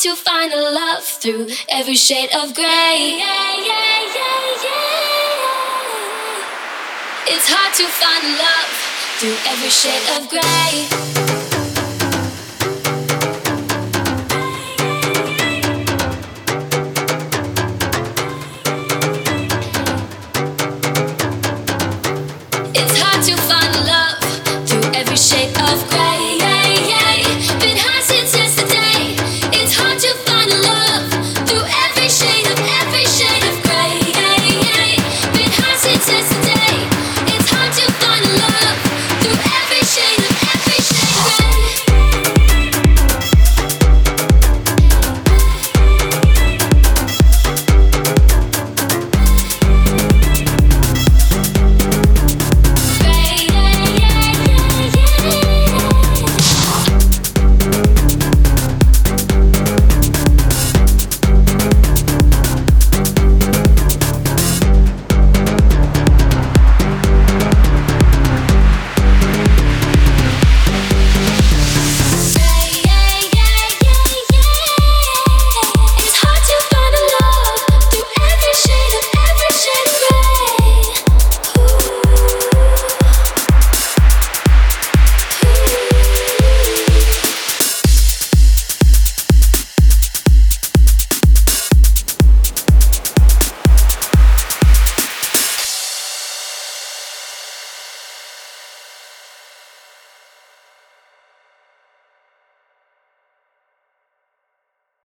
to find a love through every shade of gray. It's hard to find love through every shade of gray.